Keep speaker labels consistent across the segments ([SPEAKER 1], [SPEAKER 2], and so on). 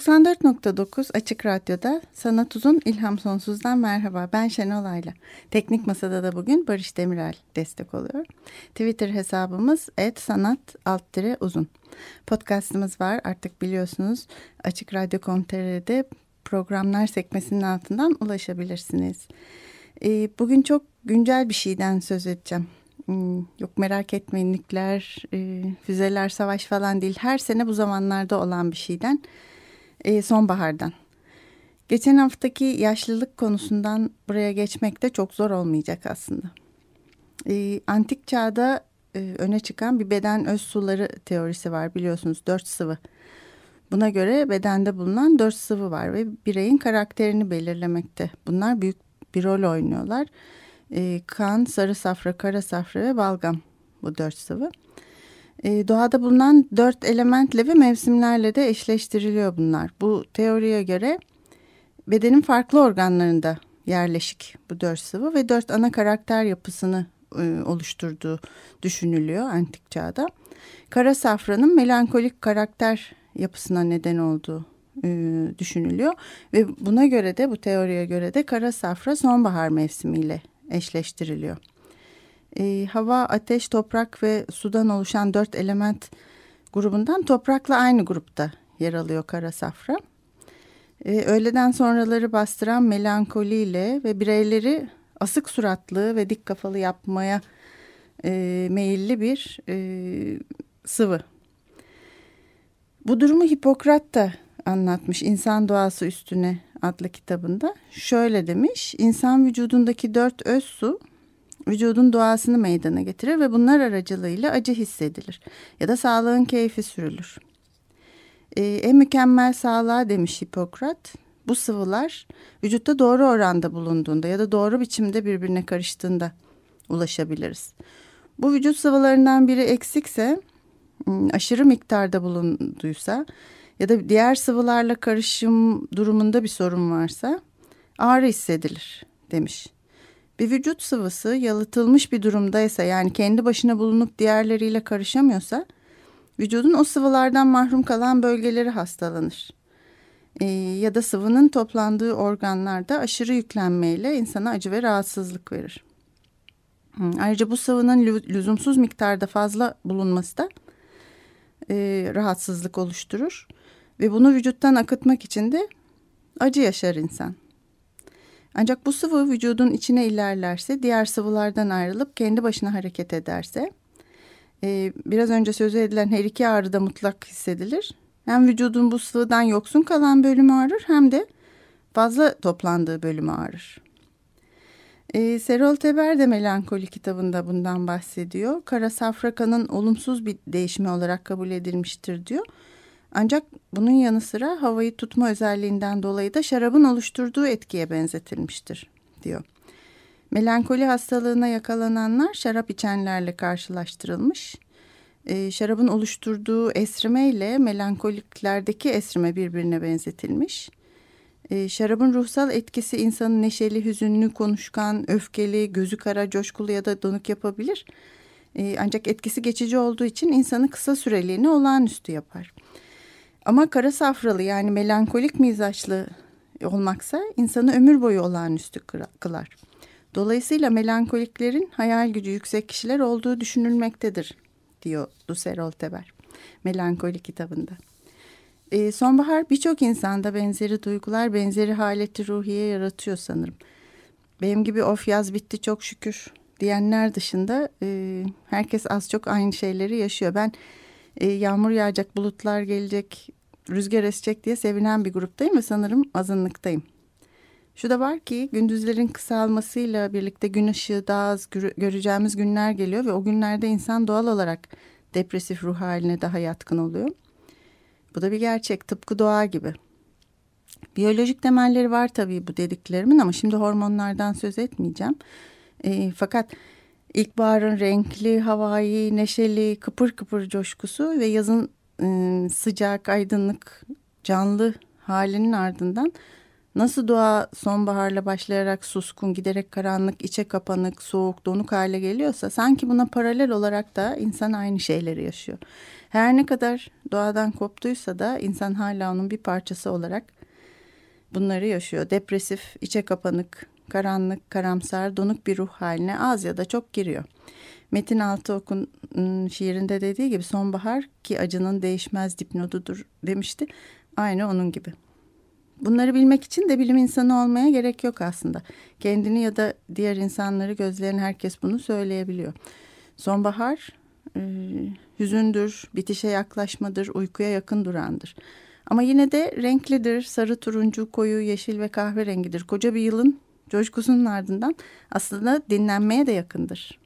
[SPEAKER 1] 94.9 Açık Radyo'da Sanat Uzun İlham Sonsuz'dan merhaba. Ben Şenol Ayla. Teknik Masada da bugün Barış Demirel destek oluyor. Twitter hesabımız sanat uzun. Podcastımız var artık biliyorsunuz. Açık Radyo.com.tr'de programlar sekmesinin altından ulaşabilirsiniz. Ee, bugün çok güncel bir şeyden söz edeceğim. Hmm, yok merak etmeyin nükleer, e, füzeler, savaş falan değil. Her sene bu zamanlarda olan bir şeyden e, sonbahardan. Geçen haftaki yaşlılık konusundan buraya geçmek de çok zor olmayacak aslında. E, antik çağda e, öne çıkan bir beden öz suları teorisi var biliyorsunuz dört sıvı. Buna göre bedende bulunan dört sıvı var ve bireyin karakterini belirlemekte. Bunlar büyük bir rol oynuyorlar. E, kan, sarı safra, kara safra ve balgam bu dört sıvı. E, doğada bulunan dört elementle ve mevsimlerle de eşleştiriliyor bunlar. Bu teoriye göre bedenin farklı organlarında yerleşik bu dört sıvı ve dört ana karakter yapısını e, oluşturduğu düşünülüyor antik çağda. Kara safranın melankolik karakter yapısına neden olduğu e, düşünülüyor ve buna göre de bu teoriye göre de kara safra sonbahar mevsimiyle eşleştiriliyor e, hava, ateş, toprak ve sudan oluşan dört element grubundan toprakla aynı grupta yer alıyor kara safra. E, öğleden sonraları bastıran melankoliyle ve bireyleri asık suratlı ve dik kafalı yapmaya e, meyilli bir e, sıvı. Bu durumu Hipokrat da anlatmış İnsan Doğası Üstüne adlı kitabında. Şöyle demiş, insan vücudundaki dört öz su vücudun doğasını meydana getirir ve bunlar aracılığıyla acı hissedilir ya da sağlığın keyfi sürülür. Ee, en mükemmel sağlığa demiş Hipokrat. Bu sıvılar vücutta doğru oranda bulunduğunda ya da doğru biçimde birbirine karıştığında ulaşabiliriz. Bu vücut sıvılarından biri eksikse, ıı, aşırı miktarda bulunduysa ya da diğer sıvılarla karışım durumunda bir sorun varsa ağrı hissedilir demiş. Bir vücut sıvısı yalıtılmış bir durumdaysa yani kendi başına bulunup diğerleriyle karışamıyorsa vücudun o sıvılardan mahrum kalan bölgeleri hastalanır. E, ya da sıvının toplandığı organlarda aşırı yüklenmeyle insana acı ve rahatsızlık verir. Ayrıca bu sıvının lüzumsuz miktarda fazla bulunması da e, rahatsızlık oluşturur. Ve bunu vücuttan akıtmak için de acı yaşar insan. Ancak bu sıvı vücudun içine ilerlerse, diğer sıvılardan ayrılıp kendi başına hareket ederse, e, biraz önce sözü edilen her iki ağrı da mutlak hissedilir. Hem vücudun bu sıvıdan yoksun kalan bölümü ağrır hem de fazla toplandığı bölümü ağrır. E, Serol Teber de Melankoli kitabında bundan bahsediyor. Kara safrakanın olumsuz bir değişimi olarak kabul edilmiştir diyor. Ancak bunun yanı sıra havayı tutma özelliğinden dolayı da şarabın oluşturduğu etkiye benzetilmiştir diyor. Melankoli hastalığına yakalananlar şarap içenlerle karşılaştırılmış. E, şarabın oluşturduğu esrime ile melankoliklerdeki esrime birbirine benzetilmiş. E, şarabın ruhsal etkisi insanı neşeli, hüzünlü, konuşkan, öfkeli, gözü kara, coşkulu ya da donuk yapabilir. E, ancak etkisi geçici olduğu için insanı kısa süreliğine olağanüstü yapar. Ama kara safralı yani melankolik mizaçlı olmaksa insanı ömür boyu olağanüstü kılar. Dolayısıyla melankoliklerin hayal gücü yüksek kişiler olduğu düşünülmektedir diyor Duserol Teber Melankoli kitabında. Ee, sonbahar birçok insanda benzeri duygular, benzeri haleti ruhiye yaratıyor sanırım. Benim gibi of yaz bitti çok şükür diyenler dışında e, herkes az çok aynı şeyleri yaşıyor. Ben e, yağmur yağacak, bulutlar gelecek, rüzgar esecek diye sevinen bir gruptayım ve sanırım azınlıktayım. Şu da var ki gündüzlerin kısalmasıyla birlikte gün ışığı daha az göreceğimiz günler geliyor ve o günlerde insan doğal olarak depresif ruh haline daha yatkın oluyor. Bu da bir gerçek tıpkı doğa gibi. Biyolojik temelleri var tabii bu dediklerimin ama şimdi hormonlardan söz etmeyeceğim. E, fakat ilkbaharın renkli, havai, neşeli, kıpır kıpır coşkusu ve yazın sıcak, aydınlık, canlı halinin ardından nasıl doğa sonbaharla başlayarak suskun, giderek karanlık, içe kapanık, soğuk, donuk hale geliyorsa sanki buna paralel olarak da insan aynı şeyleri yaşıyor. Her ne kadar doğadan koptuysa da insan hala onun bir parçası olarak bunları yaşıyor. Depresif, içe kapanık, karanlık, karamsar, donuk bir ruh haline az ya da çok giriyor. Metin Altıok'un şiirinde dediği gibi sonbahar ki acının değişmez dipnodudur demişti. Aynı onun gibi. Bunları bilmek için de bilim insanı olmaya gerek yok aslında. Kendini ya da diğer insanları gözleyen herkes bunu söyleyebiliyor. Sonbahar e, hüzündür, bitişe yaklaşmadır, uykuya yakın durandır. Ama yine de renklidir, sarı turuncu, koyu, yeşil ve kahverengidir. Koca bir yılın coşkusunun ardından aslında dinlenmeye de yakındır.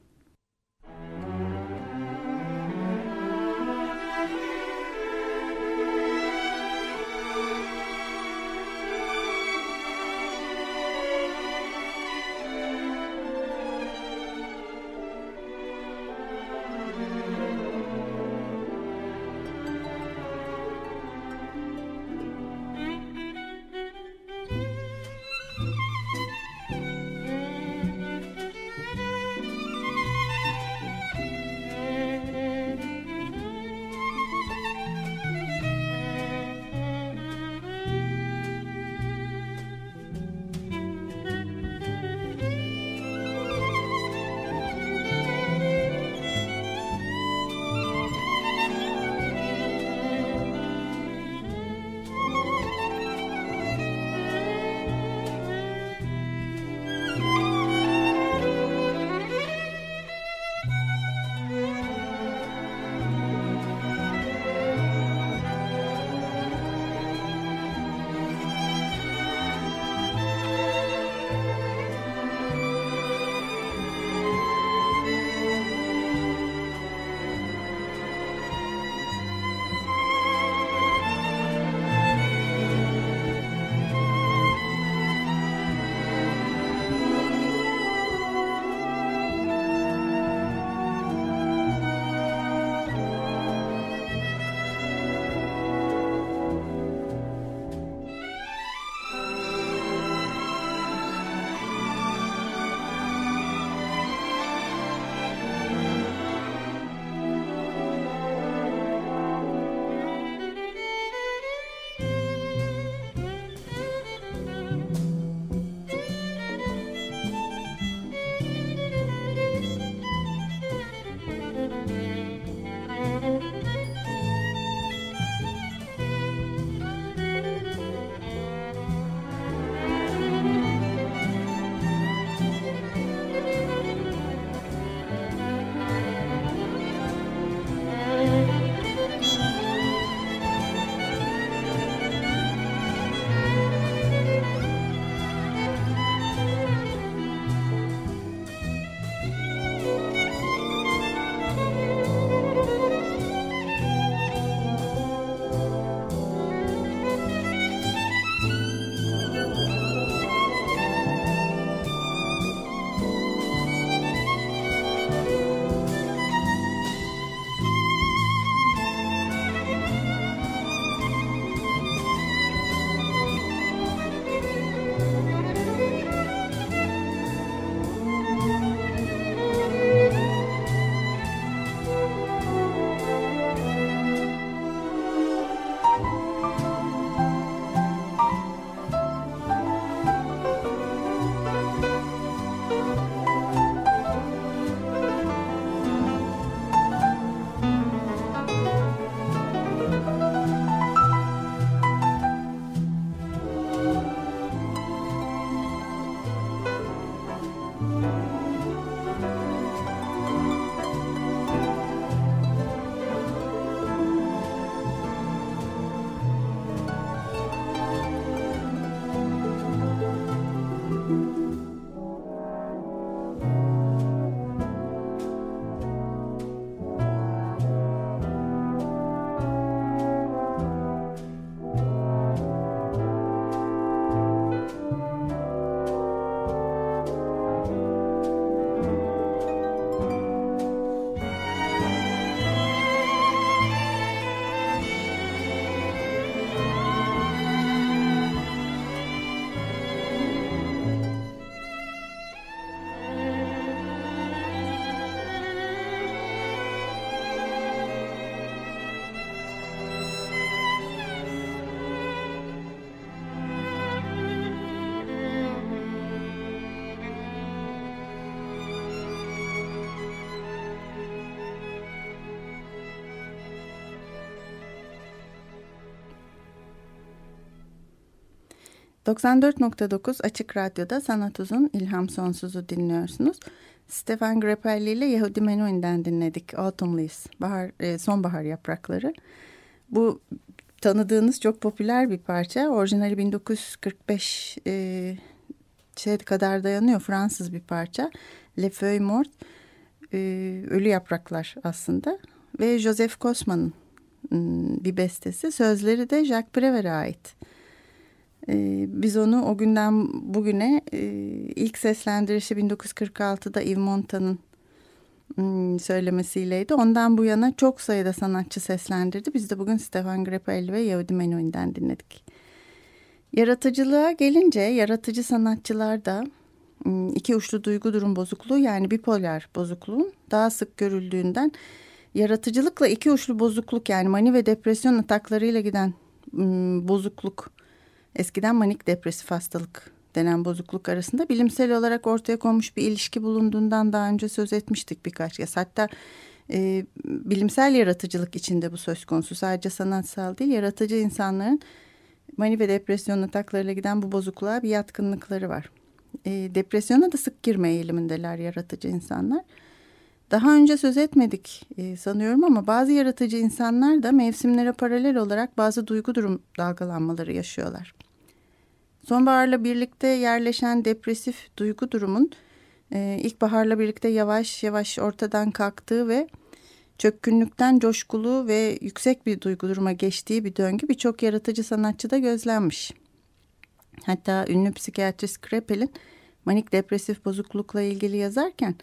[SPEAKER 1] 94.9 Açık Radyo'da Sanat Uzun İlham Sonsuz'u dinliyorsunuz. Stefan Grappelli ile Yehudi Menuhin'den dinledik. Autumn Leaves, bahar, e, sonbahar yaprakları. Bu tanıdığınız çok popüler bir parça. Orijinali 1945 e, şey kadar dayanıyor. Fransız bir parça. Le Feuille Mort. E, ölü yapraklar aslında. Ve Joseph Kosman'ın bir bestesi. Sözleri de Jacques Prévert'e ait. Ee, biz onu o günden bugüne e, ilk seslendirişi 1946'da Yves Montan'ın hmm, söylemesiyleydi. Ondan bu yana çok sayıda sanatçı seslendirdi. Biz de bugün Stefan Grappelli ve Yehudi Menuhin'den dinledik. Yaratıcılığa gelince yaratıcı sanatçılar da hmm, iki uçlu duygu durum bozukluğu yani bipolar bozukluğun daha sık görüldüğünden yaratıcılıkla iki uçlu bozukluk yani mani ve depresyon ataklarıyla giden hmm, bozukluk eskiden manik depresif hastalık denen bozukluk arasında bilimsel olarak ortaya konmuş bir ilişki bulunduğundan daha önce söz etmiştik birkaç kez. Hatta e, bilimsel yaratıcılık içinde bu söz konusu. Sadece sanatsal değil, yaratıcı insanların mani ve depresyon ataklarıyla giden bu bozukluğa bir yatkınlıkları var. E, depresyona da sık girme eğilimindeler yaratıcı insanlar. Daha önce söz etmedik e, sanıyorum ama bazı yaratıcı insanlar da mevsimlere paralel olarak bazı duygu durum dalgalanmaları yaşıyorlar. Sonbaharla birlikte yerleşen depresif duygu durumun e, ilkbaharla birlikte yavaş yavaş ortadan kalktığı ve çökkünlükten coşkulu ve yüksek bir duygu duruma geçtiği bir döngü birçok yaratıcı sanatçıda gözlenmiş. Hatta ünlü psikiyatrist Krepel'in manik depresif bozuklukla ilgili yazarken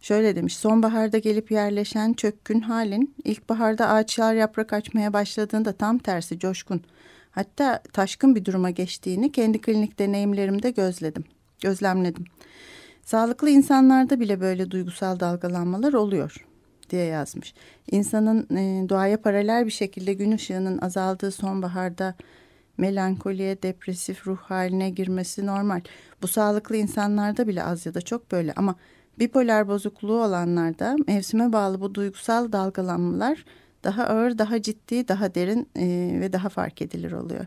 [SPEAKER 1] şöyle demiş. Sonbaharda gelip yerleşen çökkün halin ilkbaharda ağaçlar yaprak açmaya başladığında tam tersi coşkun hatta taşkın bir duruma geçtiğini kendi klinik deneyimlerimde gözledim, gözlemledim. Sağlıklı insanlarda bile böyle duygusal dalgalanmalar oluyor diye yazmış. İnsanın e, doğaya paralel bir şekilde gün ışığının azaldığı sonbaharda melankoliye, depresif ruh haline girmesi normal. Bu sağlıklı insanlarda bile az ya da çok böyle ama bipolar bozukluğu olanlarda mevsime bağlı bu duygusal dalgalanmalar daha ağır, daha ciddi, daha derin e, ve daha fark edilir oluyor.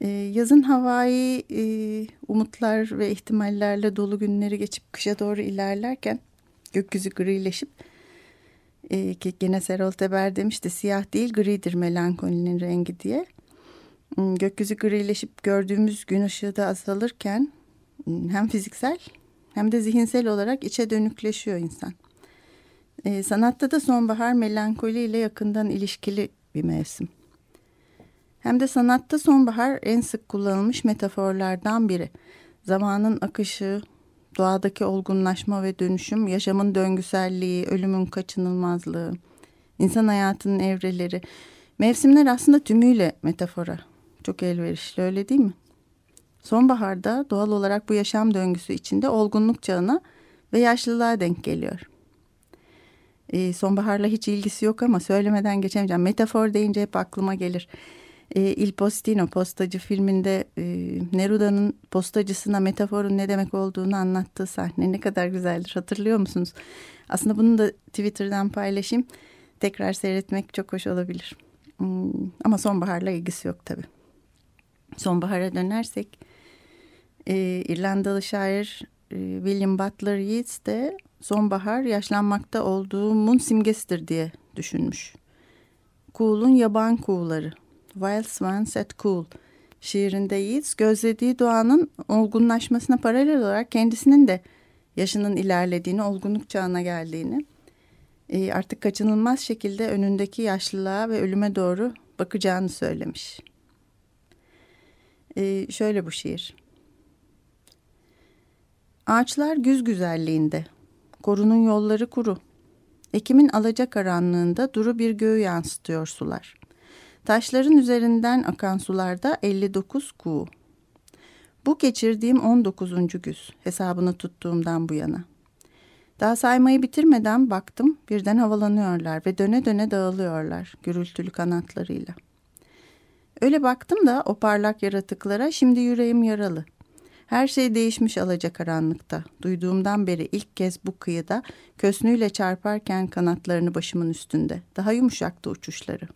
[SPEAKER 1] E, yazın havai e, umutlar ve ihtimallerle dolu günleri geçip kışa doğru ilerlerken gökyüzü grileşip e, ki gene Serol Teber demişti siyah değil gridir melankolinin rengi diye. Hmm, gökyüzü grileşip gördüğümüz gün ışığı da azalırken hmm, hem fiziksel hem de zihinsel olarak içe dönükleşiyor insan. E, sanatta da sonbahar melankoli ile yakından ilişkili bir mevsim. Hem de sanatta sonbahar en sık kullanılmış metaforlardan biri. Zamanın akışı, doğadaki olgunlaşma ve dönüşüm, yaşamın döngüselliği, ölümün kaçınılmazlığı, insan hayatının evreleri. Mevsimler aslında tümüyle metafora. Çok elverişli öyle değil mi? Sonbaharda doğal olarak bu yaşam döngüsü içinde olgunluk çağına ve yaşlılığa denk geliyor. E, sonbaharla hiç ilgisi yok ama söylemeden geçemeyeceğim. Metafor deyince hep aklıma gelir. E, Il Postino postacı filminde e, Neruda'nın postacısına metaforun ne demek olduğunu anlattığı sahne ne kadar güzeldir hatırlıyor musunuz? Aslında bunu da Twitter'dan paylaşayım. Tekrar seyretmek çok hoş olabilir. Hmm, ama sonbaharla ilgisi yok tabii. Sonbahara dönersek e, İrlandalı şair e, William Butler Yeats de sonbahar yaşlanmakta olduğumun simgesidir diye düşünmüş. Cool'un yaban kuğuları. Wild Swans at Cool şiirinde Yeats gözlediği doğanın olgunlaşmasına paralel olarak kendisinin de yaşının ilerlediğini, olgunluk çağına geldiğini, e, artık kaçınılmaz şekilde önündeki yaşlılığa ve ölüme doğru bakacağını söylemiş. E, şöyle bu şiir. Ağaçlar güz güzelliğinde, Korunun yolları kuru. Ekimin alacakaranlığında duru bir göğü yansıtıyor sular. Taşların üzerinden akan sularda 59 kuğu. Bu geçirdiğim 19. güz hesabını tuttuğumdan bu yana. Daha saymayı bitirmeden baktım birden havalanıyorlar ve döne döne dağılıyorlar gürültülü kanatlarıyla. Öyle baktım da o parlak yaratıklara şimdi yüreğim yaralı. Her şey değişmiş alacakaranlıkta. Duyduğumdan beri ilk kez bu kıyıda kösnüyle çarparken kanatlarını başımın üstünde. Daha yumuşaktı uçuşları.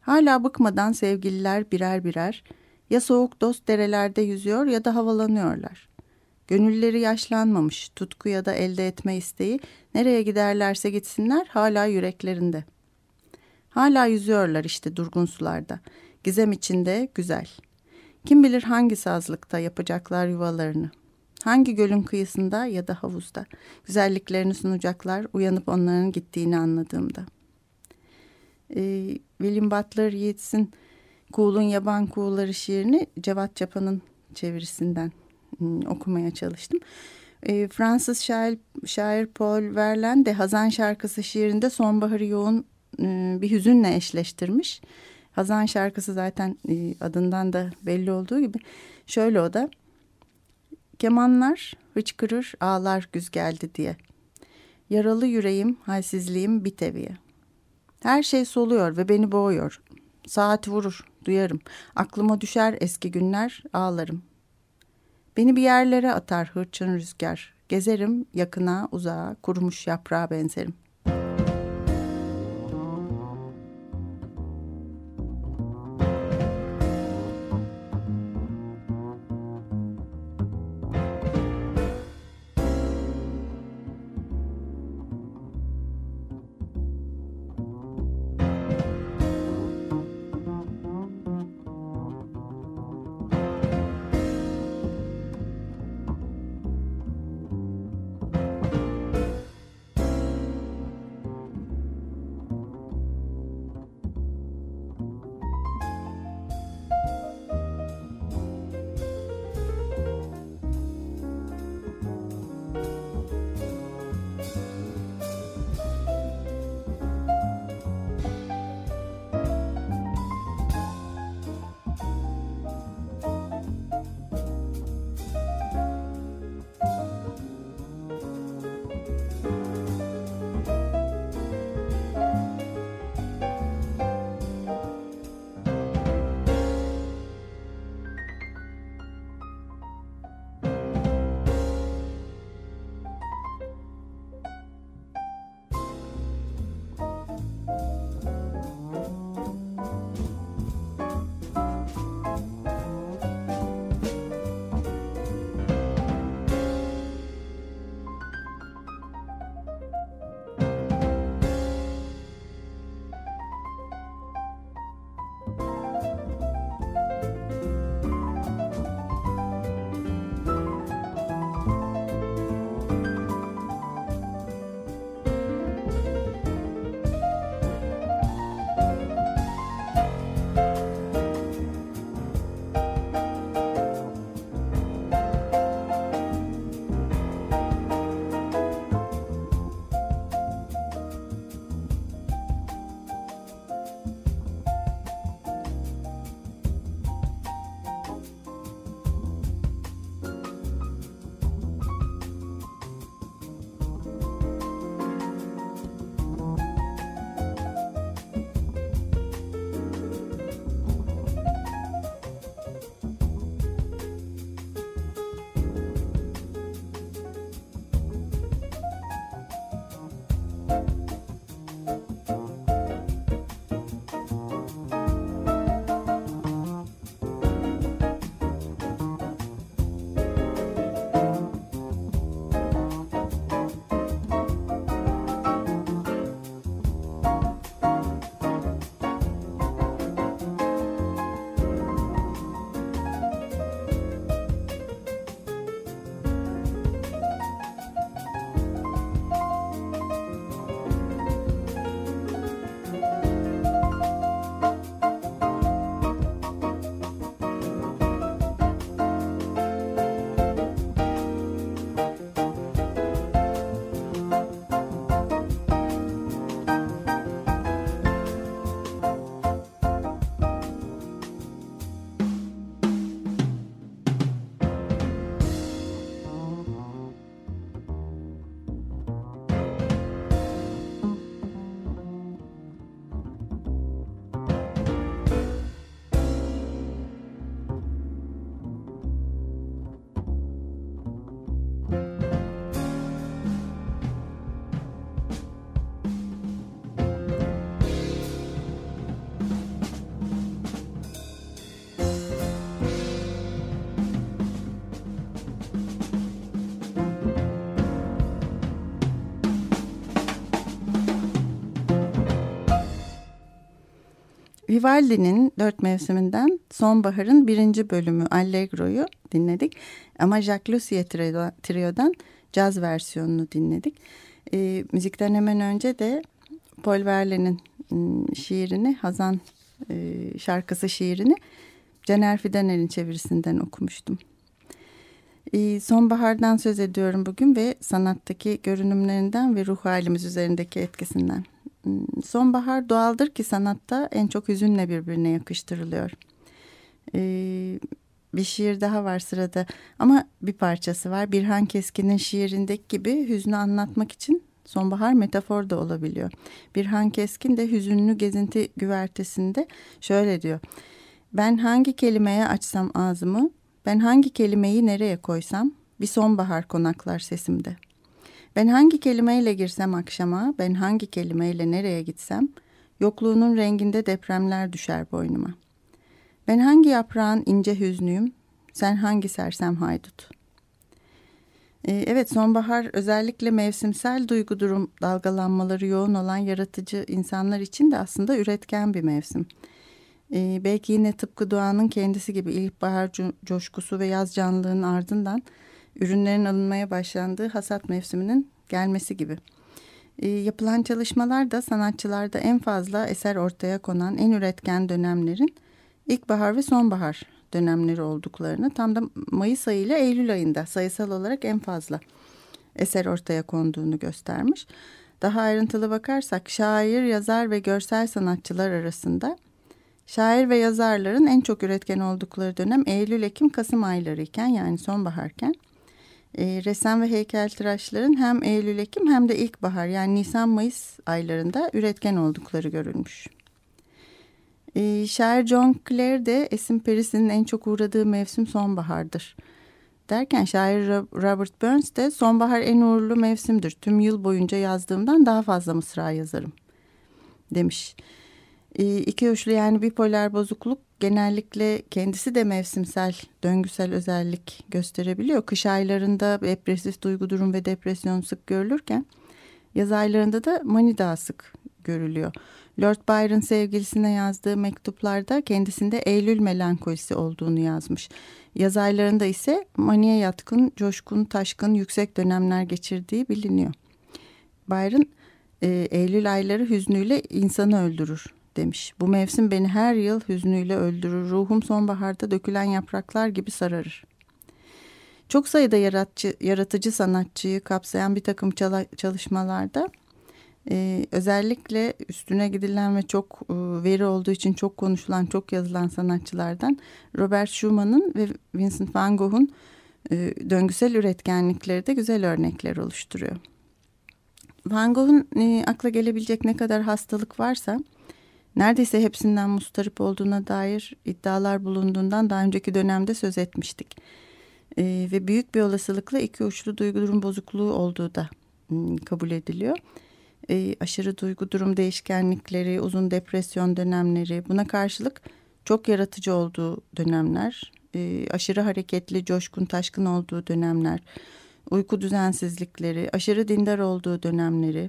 [SPEAKER 1] Hala bıkmadan sevgililer birer birer Ya soğuk dost derelerde yüzüyor ya da havalanıyorlar. Gönülleri yaşlanmamış, tutku ya da elde etme isteği nereye giderlerse gitsinler hala yüreklerinde. Hala yüzüyorlar işte durgun sularda. Gizem içinde güzel. Kim bilir hangi sazlıkta yapacaklar yuvalarını. Hangi gölün kıyısında ya da havuzda güzelliklerini sunacaklar uyanıp onların gittiğini anladığımda. Ee, William Butler Yeats'in Kuğul'un Yaban Kuğuları şiirini Cevat Çapa'nın çevirisinden ıı, okumaya çalıştım. E, Fransız şair, şair Paul Verlaine de Hazan şarkısı şiirinde sonbaharı yoğun e, bir hüzünle eşleştirmiş. Hazan şarkısı zaten e, adından da belli olduğu gibi şöyle o da kemanlar hıçkırır ağlar güz geldi diye. Yaralı yüreğim halsizliğim bir teviye. Her şey soluyor ve beni boğuyor. Saat vurur duyarım. Aklıma düşer eski günler ağlarım. Beni bir yerlere atar hırçın rüzgar. Gezerim yakına uzağa kurumuş yaprağa benzerim. Vivaldi'nin dört mevsiminden Sonbahar'ın birinci bölümü Allegro'yu dinledik. Ama Jacques Lussier Trio'dan caz versiyonunu dinledik. E, müzikten hemen önce de Paul Verlaine'in ıı, şiirini, Hazan e, şarkısı şiirini Caner Fidanel'in çevirisinden okumuştum. E, sonbahardan söz ediyorum bugün ve sanattaki görünümlerinden ve ruh halimiz üzerindeki etkisinden. Hmm, sonbahar doğaldır ki sanatta en çok hüzünle birbirine yakıştırılıyor. Ee, bir şiir daha var sırada ama bir parçası var. Birhan Keskin'in şiirindeki gibi hüznü anlatmak için sonbahar metafor da olabiliyor. Birhan Keskin de hüzünlü gezinti güvertesinde şöyle diyor. Ben hangi kelimeye açsam ağzımı, ben hangi kelimeyi nereye koysam bir sonbahar konaklar sesimde.'' Ben hangi kelimeyle girsem akşama, ben hangi kelimeyle nereye gitsem, yokluğunun renginde depremler düşer boynuma. Ben hangi yaprağın ince hüznüyüm, sen hangi sersem haydut. Ee, evet sonbahar özellikle mevsimsel duygu durum dalgalanmaları yoğun olan yaratıcı insanlar için de aslında üretken bir mevsim. Ee, belki yine tıpkı doğanın kendisi gibi ilkbahar coşkusu ve yaz canlılığının ardından ürünlerin alınmaya başlandığı hasat mevsiminin gelmesi gibi. E, yapılan çalışmalar da sanatçılarda en fazla eser ortaya konan en üretken dönemlerin ilkbahar ve sonbahar dönemleri olduklarını tam da Mayıs ayı ile Eylül ayında sayısal olarak en fazla eser ortaya konduğunu göstermiş. Daha ayrıntılı bakarsak şair, yazar ve görsel sanatçılar arasında şair ve yazarların en çok üretken oldukları dönem Eylül, Ekim, Kasım ayları iken yani sonbaharken e, ressam ve heykeltıraşların hem Eylül-Ekim hem de ilkbahar yani Nisan-Mayıs aylarında üretken oldukları görülmüş. E, şair John Clare de Esin Peris'in en çok uğradığı mevsim sonbahardır. Derken şair Robert Burns de sonbahar en uğurlu mevsimdir. Tüm yıl boyunca yazdığımdan daha fazla mısra yazarım demiş. E, iki uçlu yani bipolar bozukluk genellikle kendisi de mevsimsel, döngüsel özellik gösterebiliyor. Kış aylarında depresif duygu durum ve depresyon sık görülürken yaz aylarında da mani daha sık görülüyor. Lord Byron sevgilisine yazdığı mektuplarda kendisinde Eylül melankolisi olduğunu yazmış. Yaz aylarında ise maniye yatkın, coşkun, taşkın, yüksek dönemler geçirdiği biliniyor. Byron e, Eylül ayları hüznüyle insanı öldürür demiş. Bu mevsim beni her yıl hüznüyle öldürür. Ruhum sonbaharda dökülen yapraklar gibi sararır. Çok sayıda yaratıcı, yaratıcı sanatçıyı kapsayan bir takım çalışmalarda e, özellikle üstüne gidilen ve çok e, veri olduğu için çok konuşulan, çok yazılan sanatçılardan Robert Schumann'ın ve Vincent van Gogh'un e, döngüsel üretkenlikleri de güzel örnekler oluşturuyor. Van Gogh'un e, akla gelebilecek ne kadar hastalık varsa neredeyse hepsinden mustarip olduğuna dair iddialar bulunduğundan daha önceki dönemde söz etmiştik. E, ve büyük bir olasılıkla iki uçlu duygu durum bozukluğu olduğu da m, kabul ediliyor. E, aşırı duygu durum değişkenlikleri, uzun depresyon dönemleri buna karşılık çok yaratıcı olduğu dönemler, e, aşırı hareketli, coşkun, taşkın olduğu dönemler, uyku düzensizlikleri, aşırı dindar olduğu dönemleri,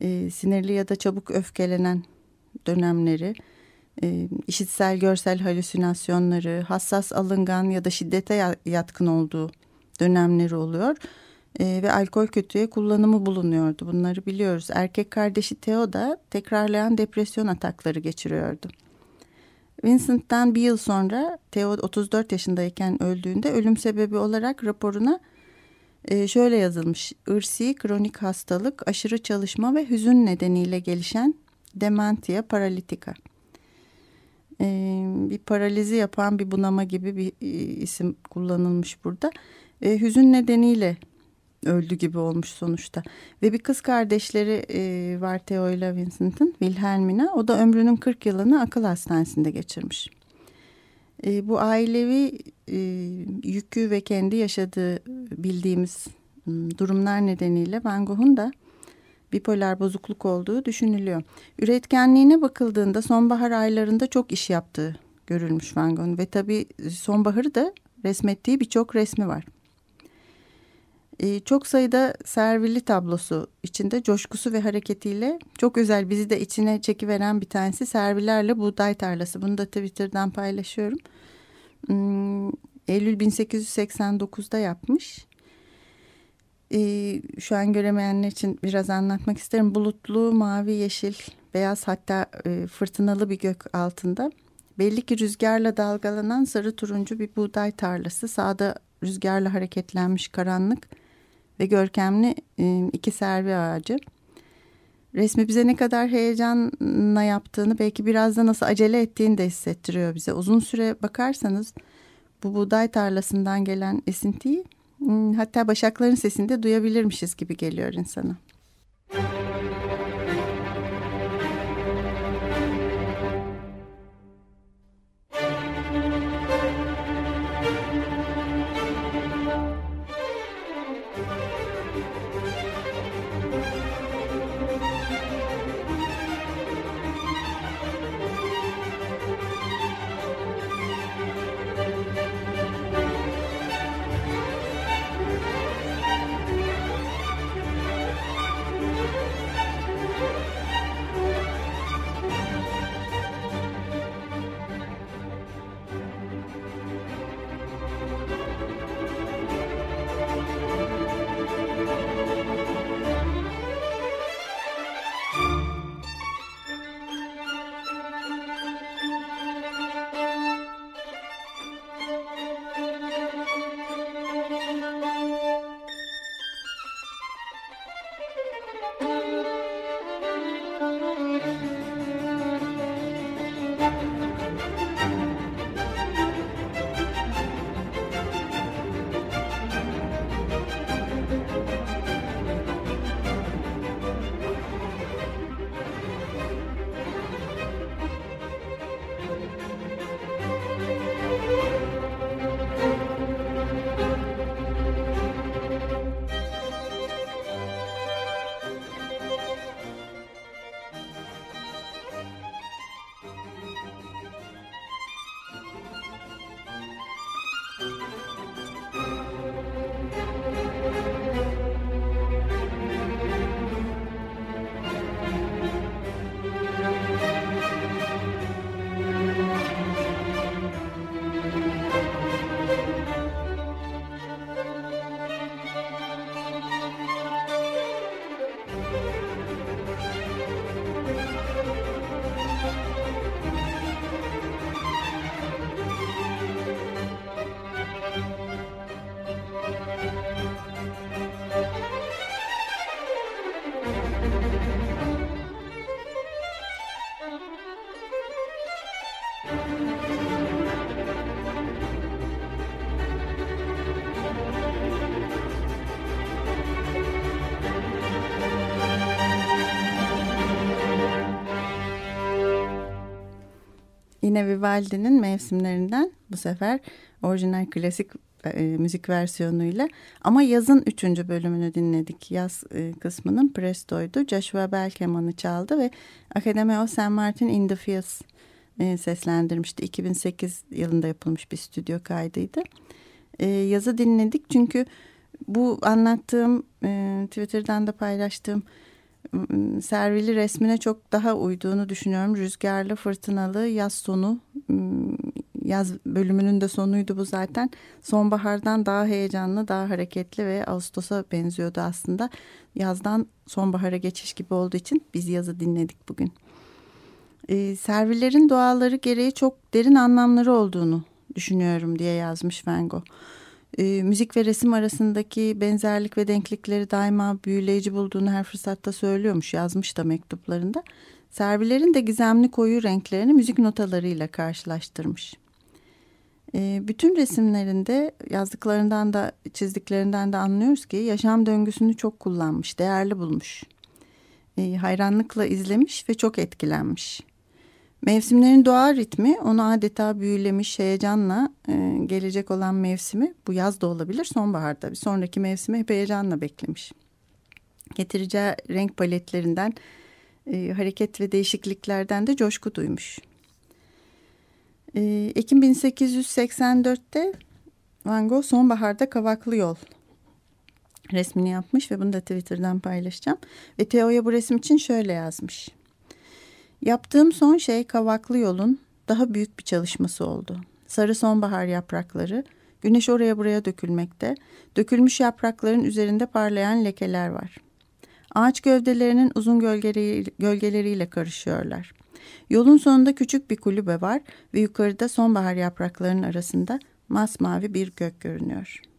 [SPEAKER 1] e, sinirli ya da çabuk öfkelenen dönemleri, e, işitsel görsel halüsinasyonları, hassas alıngan ya da şiddete yatkın olduğu dönemleri oluyor. E, ve alkol kötüye kullanımı bulunuyordu. Bunları biliyoruz. Erkek kardeşi Theo da tekrarlayan depresyon atakları geçiriyordu. Vincent'ten bir yıl sonra Theo 34 yaşındayken öldüğünde ölüm sebebi olarak raporuna e, şöyle yazılmış. Irsi kronik hastalık, aşırı çalışma ve hüzün nedeniyle gelişen dementia paralitika. Ee, bir paralizi yapan bir bunama gibi bir e, isim kullanılmış burada. E, hüzün nedeniyle öldü gibi olmuş sonuçta. Ve bir kız kardeşleri e, var Theo ile Vincent'ın, Wilhelmina. O da ömrünün 40 yılını akıl hastanesinde geçirmiş. E, bu ailevi e, yükü ve kendi yaşadığı bildiğimiz durumlar nedeniyle Van Gogh'un da bipolar bozukluk olduğu düşünülüyor. Üretkenliğine bakıldığında sonbahar aylarında çok iş yaptığı görülmüş Van Gogh ve tabii sonbaharı da resmettiği birçok resmi var. E, çok sayıda servili tablosu içinde coşkusu ve hareketiyle çok özel bizi de içine çekiveren bir tanesi servilerle buğday tarlası. Bunu da Twitter'dan paylaşıyorum. Hmm, Eylül 1889'da yapmış. Ee, şu an göremeyenler için biraz anlatmak isterim. Bulutlu, mavi, yeşil, beyaz hatta e, fırtınalı bir gök altında. Belli ki rüzgarla dalgalanan sarı turuncu bir buğday tarlası. Sağda rüzgarla hareketlenmiş karanlık ve görkemli e, iki servi ağacı. Resmi bize ne kadar heyecanla yaptığını belki biraz da nasıl acele ettiğini de hissettiriyor bize. Uzun süre bakarsanız bu buğday tarlasından gelen esintiyi hatta başakların sesinde duyabilirmişiz gibi geliyor insana. Yine Vivaldi'nin mevsimlerinden bu sefer orijinal klasik e, müzik versiyonuyla ama yazın üçüncü bölümünü dinledik. Yaz e, kısmının Presto'ydu. Joshua Bell kemanı çaldı ve Academy of St. Martin in the Fields e, seslendirmişti. 2008 yılında yapılmış bir stüdyo kaydıydı. E, yazı dinledik çünkü bu anlattığım e, Twitter'dan da paylaştığım servili resmine çok daha uyduğunu düşünüyorum. Rüzgarlı, fırtınalı, yaz sonu, yaz bölümünün de sonuydu bu zaten. Sonbahardan daha heyecanlı, daha hareketli ve Ağustos'a benziyordu aslında. Yazdan sonbahara geçiş gibi olduğu için biz yazı dinledik bugün. E, servilerin doğaları gereği çok derin anlamları olduğunu düşünüyorum diye yazmış Van Gogh e, müzik ve resim arasındaki benzerlik ve denklikleri daima büyüleyici bulduğunu her fırsatta söylüyormuş, yazmış da mektuplarında. Servilerin de gizemli koyu renklerini müzik notalarıyla karşılaştırmış. E, bütün resimlerinde yazdıklarından da çizdiklerinden de anlıyoruz ki yaşam döngüsünü çok kullanmış, değerli bulmuş. E, hayranlıkla izlemiş ve çok etkilenmiş. Mevsimlerin doğal ritmi onu adeta büyülemiş heyecanla e, gelecek olan mevsimi bu yaz da olabilir sonbahar tabii sonraki mevsimi hep heyecanla beklemiş. Getireceği renk paletlerinden e, hareket ve değişikliklerden de coşku duymuş. E, Ekim 1884'te Van Gogh sonbaharda Kavaklı Yol resmini yapmış ve bunu da Twitter'dan paylaşacağım. Ve Teo'ya bu resim için şöyle yazmış. Yaptığım son şey Kavaklı Yol'un daha büyük bir çalışması oldu. Sarı sonbahar yaprakları, güneş oraya buraya dökülmekte, dökülmüş yaprakların üzerinde parlayan lekeler var. Ağaç gövdelerinin uzun gölgeleri, gölgeleriyle karışıyorlar. Yolun sonunda küçük bir kulübe var ve yukarıda sonbahar yapraklarının arasında masmavi bir gök görünüyor.''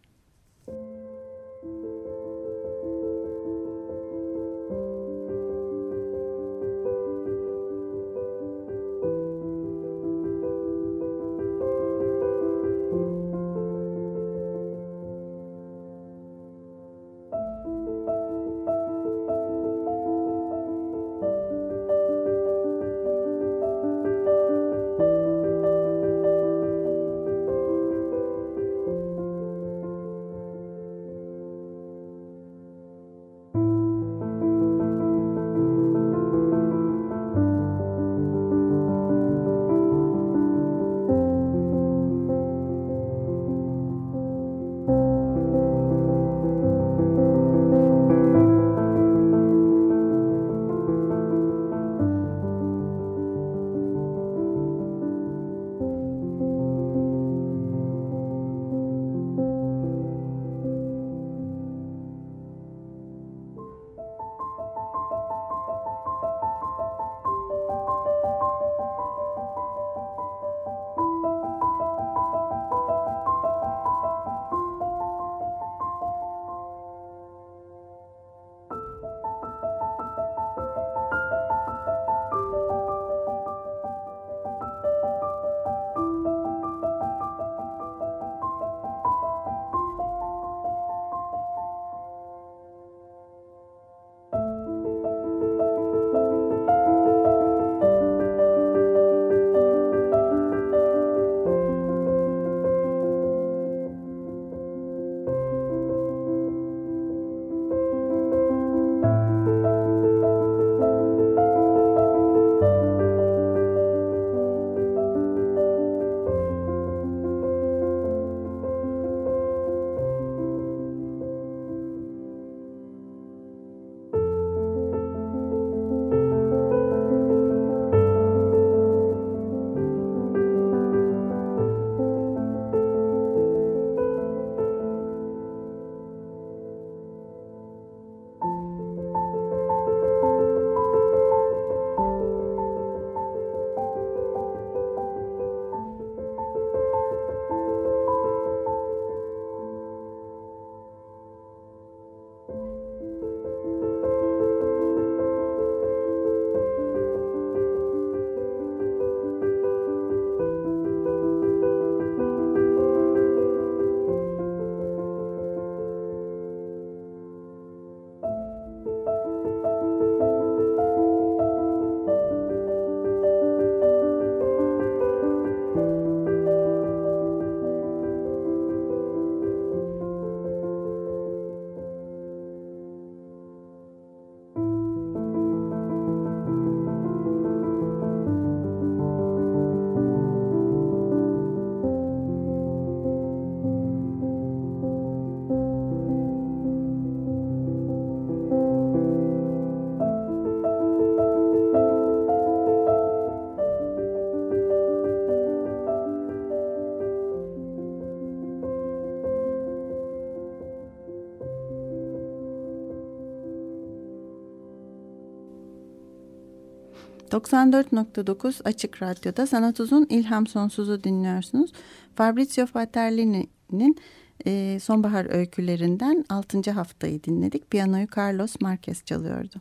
[SPEAKER 1] ...94.9 Açık Radyo'da Sanat Uzun İlham Sonsuz'u dinliyorsunuz. Fabrizio Faterlini'nin e, sonbahar öykülerinden 6. haftayı dinledik. Piyanoyu Carlos Marquez çalıyordu.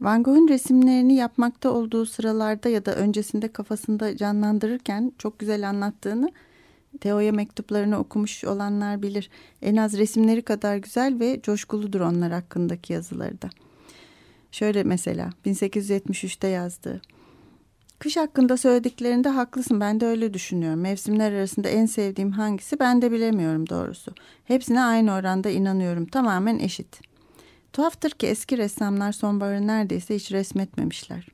[SPEAKER 1] Van Gogh'un resimlerini yapmakta olduğu sıralarda ya da öncesinde kafasında canlandırırken çok güzel anlattığını Teo'ya mektuplarını okumuş olanlar bilir. En az resimleri kadar güzel ve coşkuludur onlar hakkındaki yazıları da. Şöyle mesela 1873'te yazdığı. Kış hakkında söylediklerinde haklısın ben de öyle düşünüyorum. Mevsimler arasında en sevdiğim hangisi ben de bilemiyorum doğrusu. Hepsine aynı oranda inanıyorum tamamen eşit. Tuhaftır ki eski ressamlar sonbaharı neredeyse hiç resmetmemişler.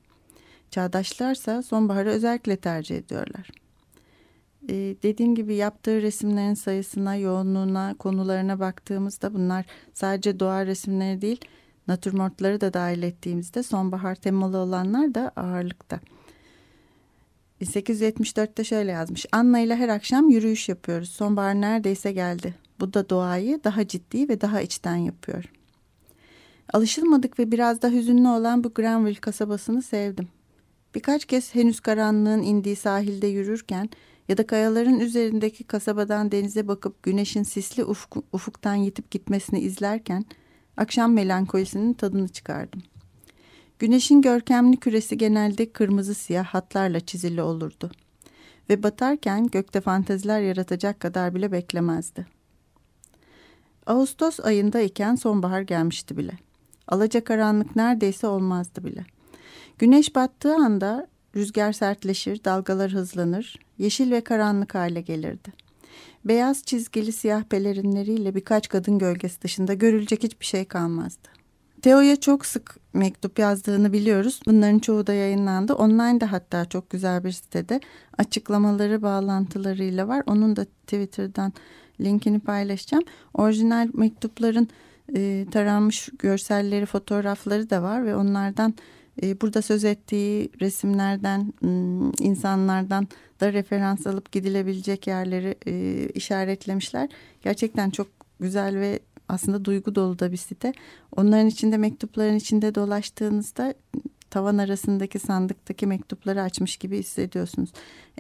[SPEAKER 1] Çağdaşlarsa sonbaharı özellikle tercih ediyorlar. e, dediğim gibi yaptığı resimlerin sayısına, yoğunluğuna, konularına baktığımızda bunlar sadece doğa resimleri değil, natürmortları da dahil ettiğimizde sonbahar temalı olanlar da ağırlıkta. 1874'te şöyle yazmış. Anna ile her akşam yürüyüş yapıyoruz. Sonbahar neredeyse geldi. Bu da doğayı daha ciddi ve daha içten yapıyor. Alışılmadık ve biraz da hüzünlü olan bu Granville kasabasını sevdim. Birkaç kez henüz karanlığın indiği sahilde yürürken ya da kayaların üzerindeki kasabadan denize bakıp güneşin sisli ufuk, ufuktan yitip gitmesini izlerken akşam melankolisinin tadını çıkardım. Güneşin görkemli küresi genelde kırmızı siyah hatlarla çizili olurdu. Ve batarken gökte fanteziler yaratacak kadar bile beklemezdi. Ağustos ayında iken sonbahar gelmişti bile. Alaca karanlık neredeyse olmazdı bile. Güneş battığı anda rüzgar sertleşir, dalgalar hızlanır, yeşil ve karanlık hale gelirdi. Beyaz çizgili siyah pelerinleriyle birkaç kadın gölgesi dışında görülecek hiçbir şey kalmazdı. Teo'ya çok sık mektup yazdığını biliyoruz. Bunların çoğu da yayınlandı. Online de hatta çok güzel bir sitede açıklamaları bağlantılarıyla var. Onun da Twitter'dan linkini paylaşacağım. Orijinal mektupların e, taranmış görselleri, fotoğrafları da var ve onlardan burada söz ettiği resimlerden, insanlardan da referans alıp gidilebilecek yerleri e, işaretlemişler. Gerçekten çok güzel ve aslında duygu dolu da bir site. Onların içinde mektupların içinde dolaştığınızda tavan arasındaki sandıktaki mektupları açmış gibi hissediyorsunuz.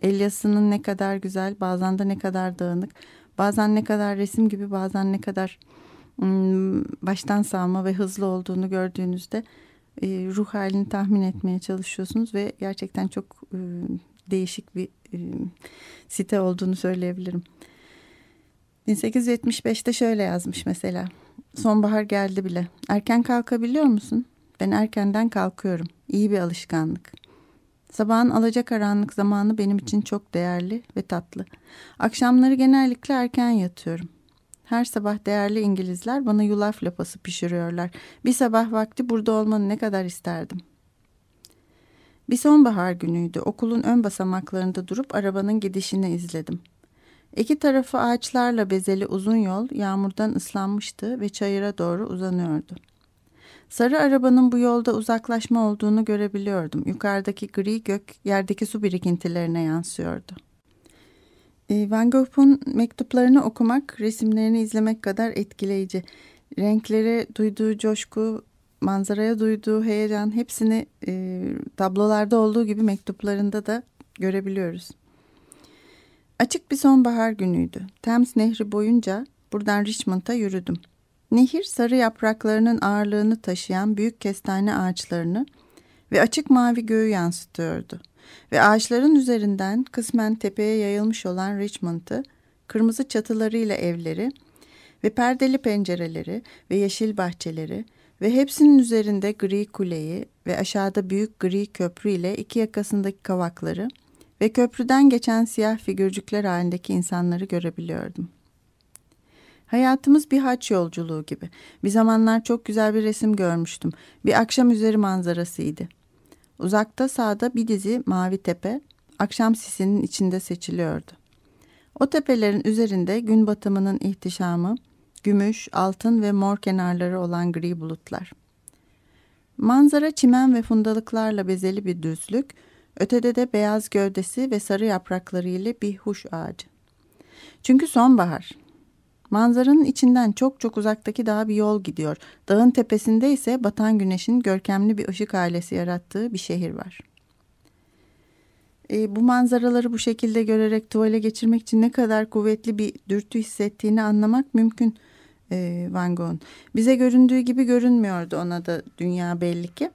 [SPEAKER 1] El yazısının ne kadar güzel, bazen de ne kadar dağınık, bazen ne kadar resim gibi, bazen ne kadar baştan sağma ve hızlı olduğunu gördüğünüzde e, ruh halini tahmin etmeye çalışıyorsunuz ve gerçekten çok e, değişik bir e, site olduğunu söyleyebilirim. 1875'te şöyle yazmış mesela. Sonbahar geldi bile. Erken kalkabiliyor musun? Ben erkenden kalkıyorum. İyi bir alışkanlık. Sabahın alacakaranlık zamanı benim için çok değerli ve tatlı. Akşamları genellikle erken yatıyorum. Her sabah değerli İngilizler bana yulaf lapası pişiriyorlar. Bir sabah vakti burada olmanı ne kadar isterdim. Bir sonbahar günüydü. Okulun ön basamaklarında durup arabanın gidişini izledim. İki tarafı ağaçlarla bezeli uzun yol yağmurdan ıslanmıştı ve çayıra doğru uzanıyordu. Sarı arabanın bu yolda uzaklaşma olduğunu görebiliyordum. Yukarıdaki gri gök yerdeki su birikintilerine yansıyordu. E, Van Gogh'un mektuplarını okumak, resimlerini izlemek kadar etkileyici. Renklere duyduğu coşku, manzaraya duyduğu heyecan hepsini e, tablolarda olduğu gibi mektuplarında da görebiliyoruz. Açık bir sonbahar günüydü. Thames Nehri boyunca buradan Richmond'a yürüdüm. Nehir sarı yapraklarının ağırlığını taşıyan büyük kestane ağaçlarını ve açık mavi göğü yansıtıyordu. Ve ağaçların üzerinden kısmen tepeye yayılmış olan Richmond'ı, kırmızı çatılarıyla evleri ve perdeli pencereleri ve yeşil bahçeleri ve hepsinin üzerinde gri kuleyi ve aşağıda büyük gri köprü ile iki yakasındaki kavakları ve köprüden geçen siyah figürcükler halindeki insanları görebiliyordum. Hayatımız bir haç yolculuğu gibi. Bir zamanlar çok güzel bir resim görmüştüm. Bir akşam üzeri manzarasıydı. Uzakta sağda bir dizi mavi tepe, akşam sisinin içinde seçiliyordu. O tepelerin üzerinde gün batımının ihtişamı, gümüş, altın ve mor kenarları olan gri bulutlar. Manzara çimen ve fundalıklarla bezeli bir düzlük, ötede de beyaz gövdesi ve sarı yaprakları ile bir huş ağacı. Çünkü sonbahar. Manzaranın içinden çok çok uzaktaki daha bir yol gidiyor. Dağın tepesinde ise batan güneşin görkemli bir ışık ailesi yarattığı bir şehir var. E, bu manzaraları bu şekilde görerek tuvale geçirmek için ne kadar kuvvetli bir dürtü hissettiğini anlamak mümkün e, Van Gogh'un. Bize göründüğü gibi görünmüyordu ona da dünya belli ki.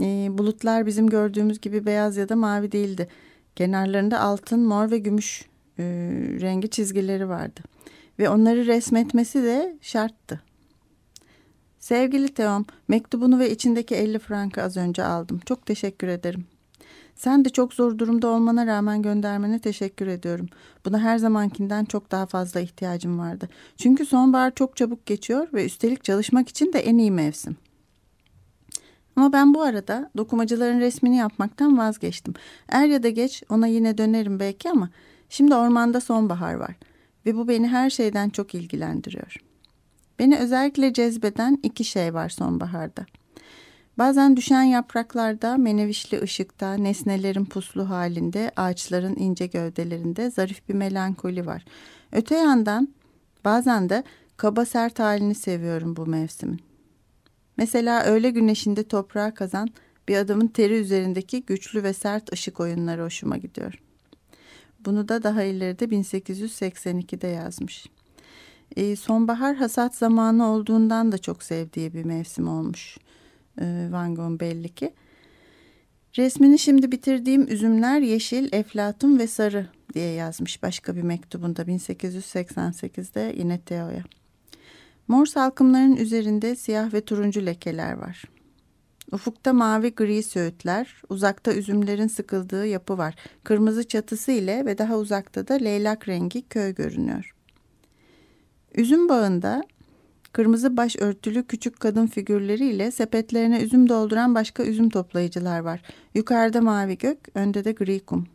[SPEAKER 1] E, bulutlar bizim gördüğümüz gibi beyaz ya da mavi değildi. Kenarlarında altın, mor ve gümüş e, rengi çizgileri vardı. Ve onları resmetmesi de şarttı. Sevgili Teom, mektubunu ve içindeki 50 frankı az önce aldım. Çok teşekkür ederim. Sen de çok zor durumda olmana rağmen göndermene teşekkür ediyorum. Buna her zamankinden çok daha fazla ihtiyacım vardı. Çünkü sonbahar çok çabuk geçiyor ve üstelik çalışmak için de en iyi mevsim. Ama ben bu arada dokumacıların resmini yapmaktan vazgeçtim. Er ya da geç ona yine dönerim belki ama Şimdi ormanda sonbahar var ve bu beni her şeyden çok ilgilendiriyor. Beni özellikle cezbeden iki şey var sonbaharda. Bazen düşen yapraklarda, menevişli ışıkta, nesnelerin puslu halinde, ağaçların ince gövdelerinde zarif bir melankoli var. Öte yandan bazen de kaba sert halini seviyorum bu mevsimin. Mesela öğle güneşinde toprağa kazan bir adamın teri üzerindeki güçlü ve sert ışık oyunları hoşuma gidiyor. Bunu da daha ileride 1882'de yazmış. E, sonbahar hasat zamanı olduğundan da çok sevdiği bir mevsim olmuş e, Van Gogh belli ki. Resmini şimdi bitirdiğim üzümler yeşil, eflatun ve sarı diye yazmış başka bir mektubunda 1888'de yine Theo'ya. Mor salkımların üzerinde siyah ve turuncu lekeler var. Ufukta mavi gri söğütler, uzakta üzümlerin sıkıldığı yapı var. Kırmızı çatısı ile ve daha uzakta da leylak rengi köy görünüyor. Üzüm bağında kırmızı baş örtülü küçük kadın figürleriyle sepetlerine üzüm dolduran başka üzüm toplayıcılar var. Yukarıda mavi gök, önde de gri kum.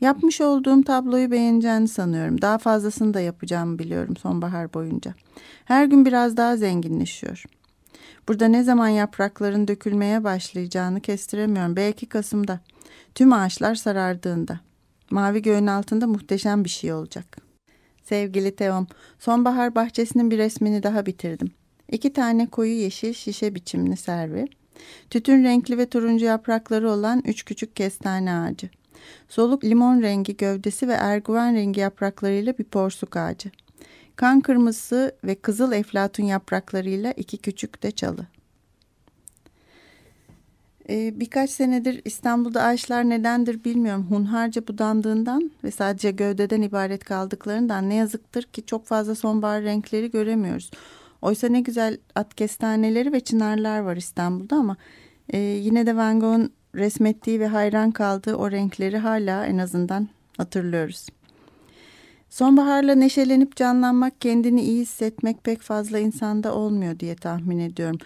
[SPEAKER 1] Yapmış olduğum tabloyu beğeneceğini sanıyorum. Daha fazlasını da yapacağımı biliyorum sonbahar boyunca. Her gün biraz daha zenginleşiyor. Burada ne zaman yaprakların dökülmeye başlayacağını kestiremiyorum. Belki Kasım'da. Tüm ağaçlar sarardığında. Mavi göğün altında muhteşem bir şey olacak. Sevgili Teom, sonbahar bahçesinin bir resmini daha bitirdim. İki tane koyu yeşil şişe biçimli servi. Tütün renkli ve turuncu yaprakları olan üç küçük kestane ağacı. Soluk limon rengi gövdesi ve erguvan rengi yapraklarıyla bir porsuk ağacı. Kan kırmızısı ve kızıl eflatun yapraklarıyla iki küçük de çalı. Ee, birkaç senedir İstanbul'da ağaçlar nedendir bilmiyorum. Hunharca budandığından ve sadece gövdeden ibaret kaldıklarından ne yazıktır ki çok fazla sonbahar renkleri göremiyoruz. Oysa ne güzel at kestaneleri ve çınarlar var İstanbul'da ama e, yine de Van Gogh'un resmettiği ve hayran kaldığı o renkleri hala en azından hatırlıyoruz. Sonbaharla neşelenip canlanmak, kendini iyi hissetmek pek fazla insanda olmuyor diye tahmin ediyorum.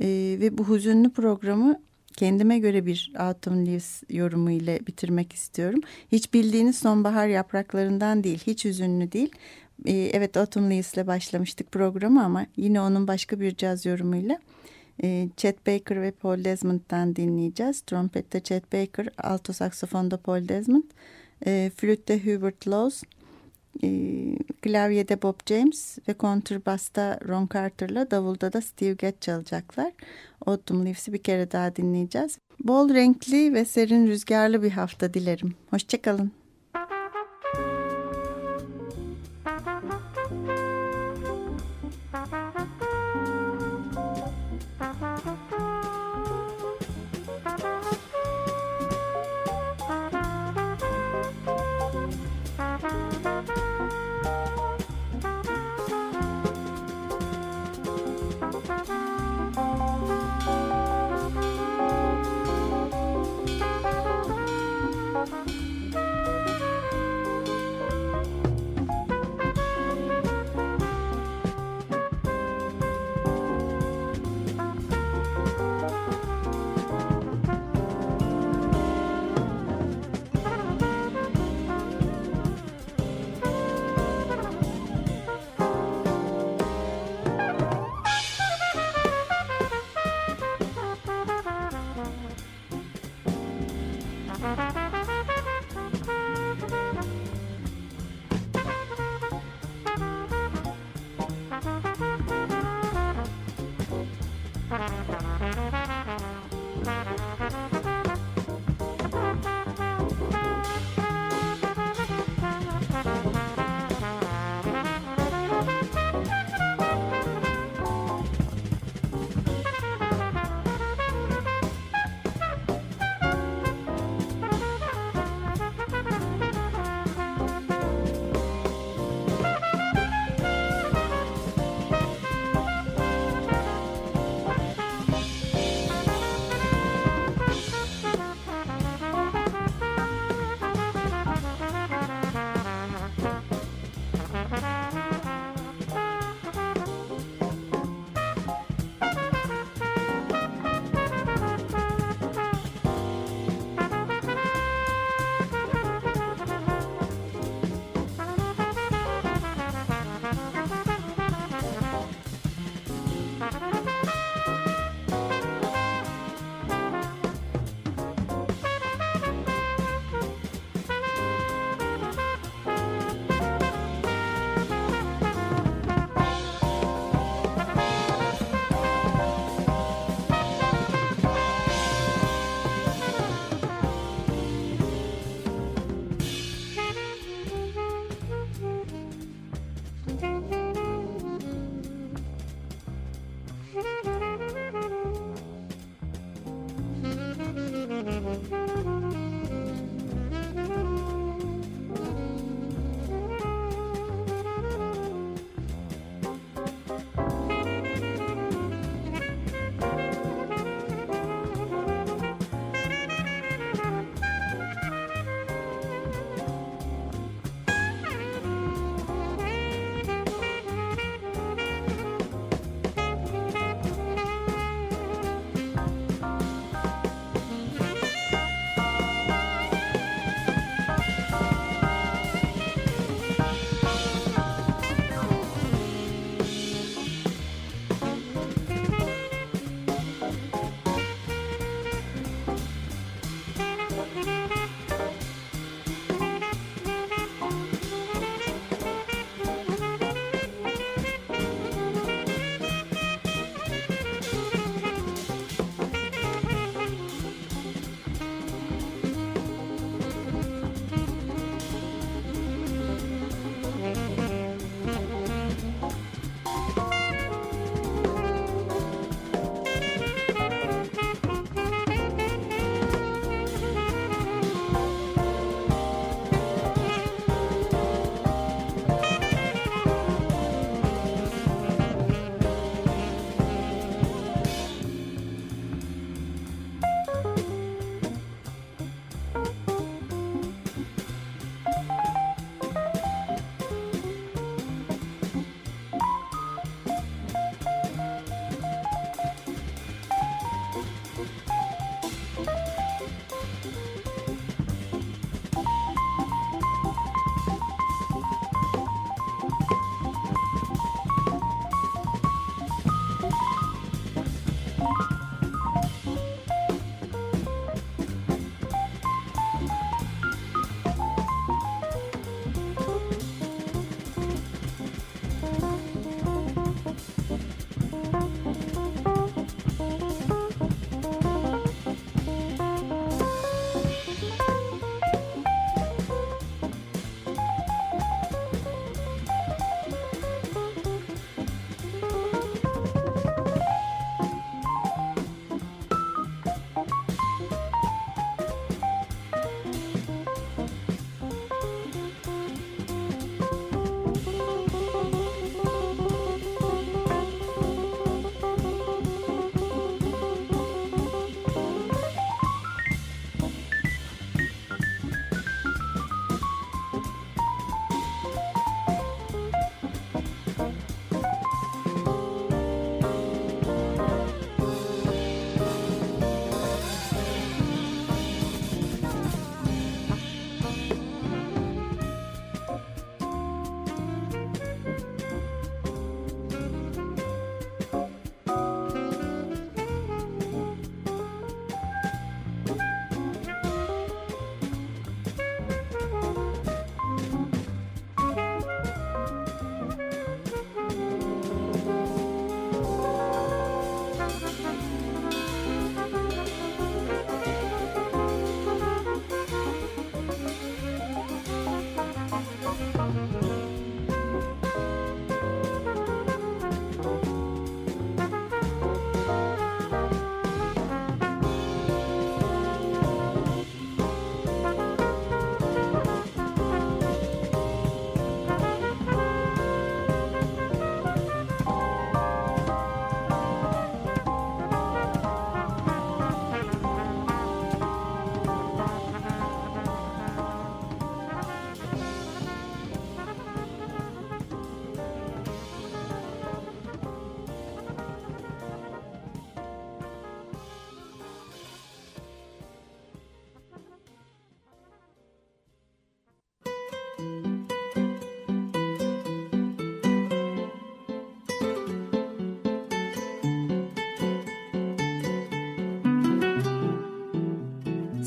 [SPEAKER 1] Ee, ve bu hüzünlü programı kendime göre bir Autumn Leaves yorumu ile bitirmek istiyorum. Hiç bildiğiniz sonbahar yapraklarından değil, hiç hüzünlü değil. Ee, evet Autumn Leaves ile başlamıştık programı ama yine onun başka bir caz yorumuyla. Ee, Chet Baker ve Paul Desmond'dan dinleyeceğiz. Trompette Chet Baker, alto saksafonda Paul Desmond, e, flütte Hubert Laws, klavyede Bob James ve kontrbasta Ron Carter'la davulda da Steve Gadd çalacaklar. Autumn Leaves'i bir kere daha dinleyeceğiz. Bol renkli ve serin rüzgarlı bir hafta dilerim. Hoşçakalın.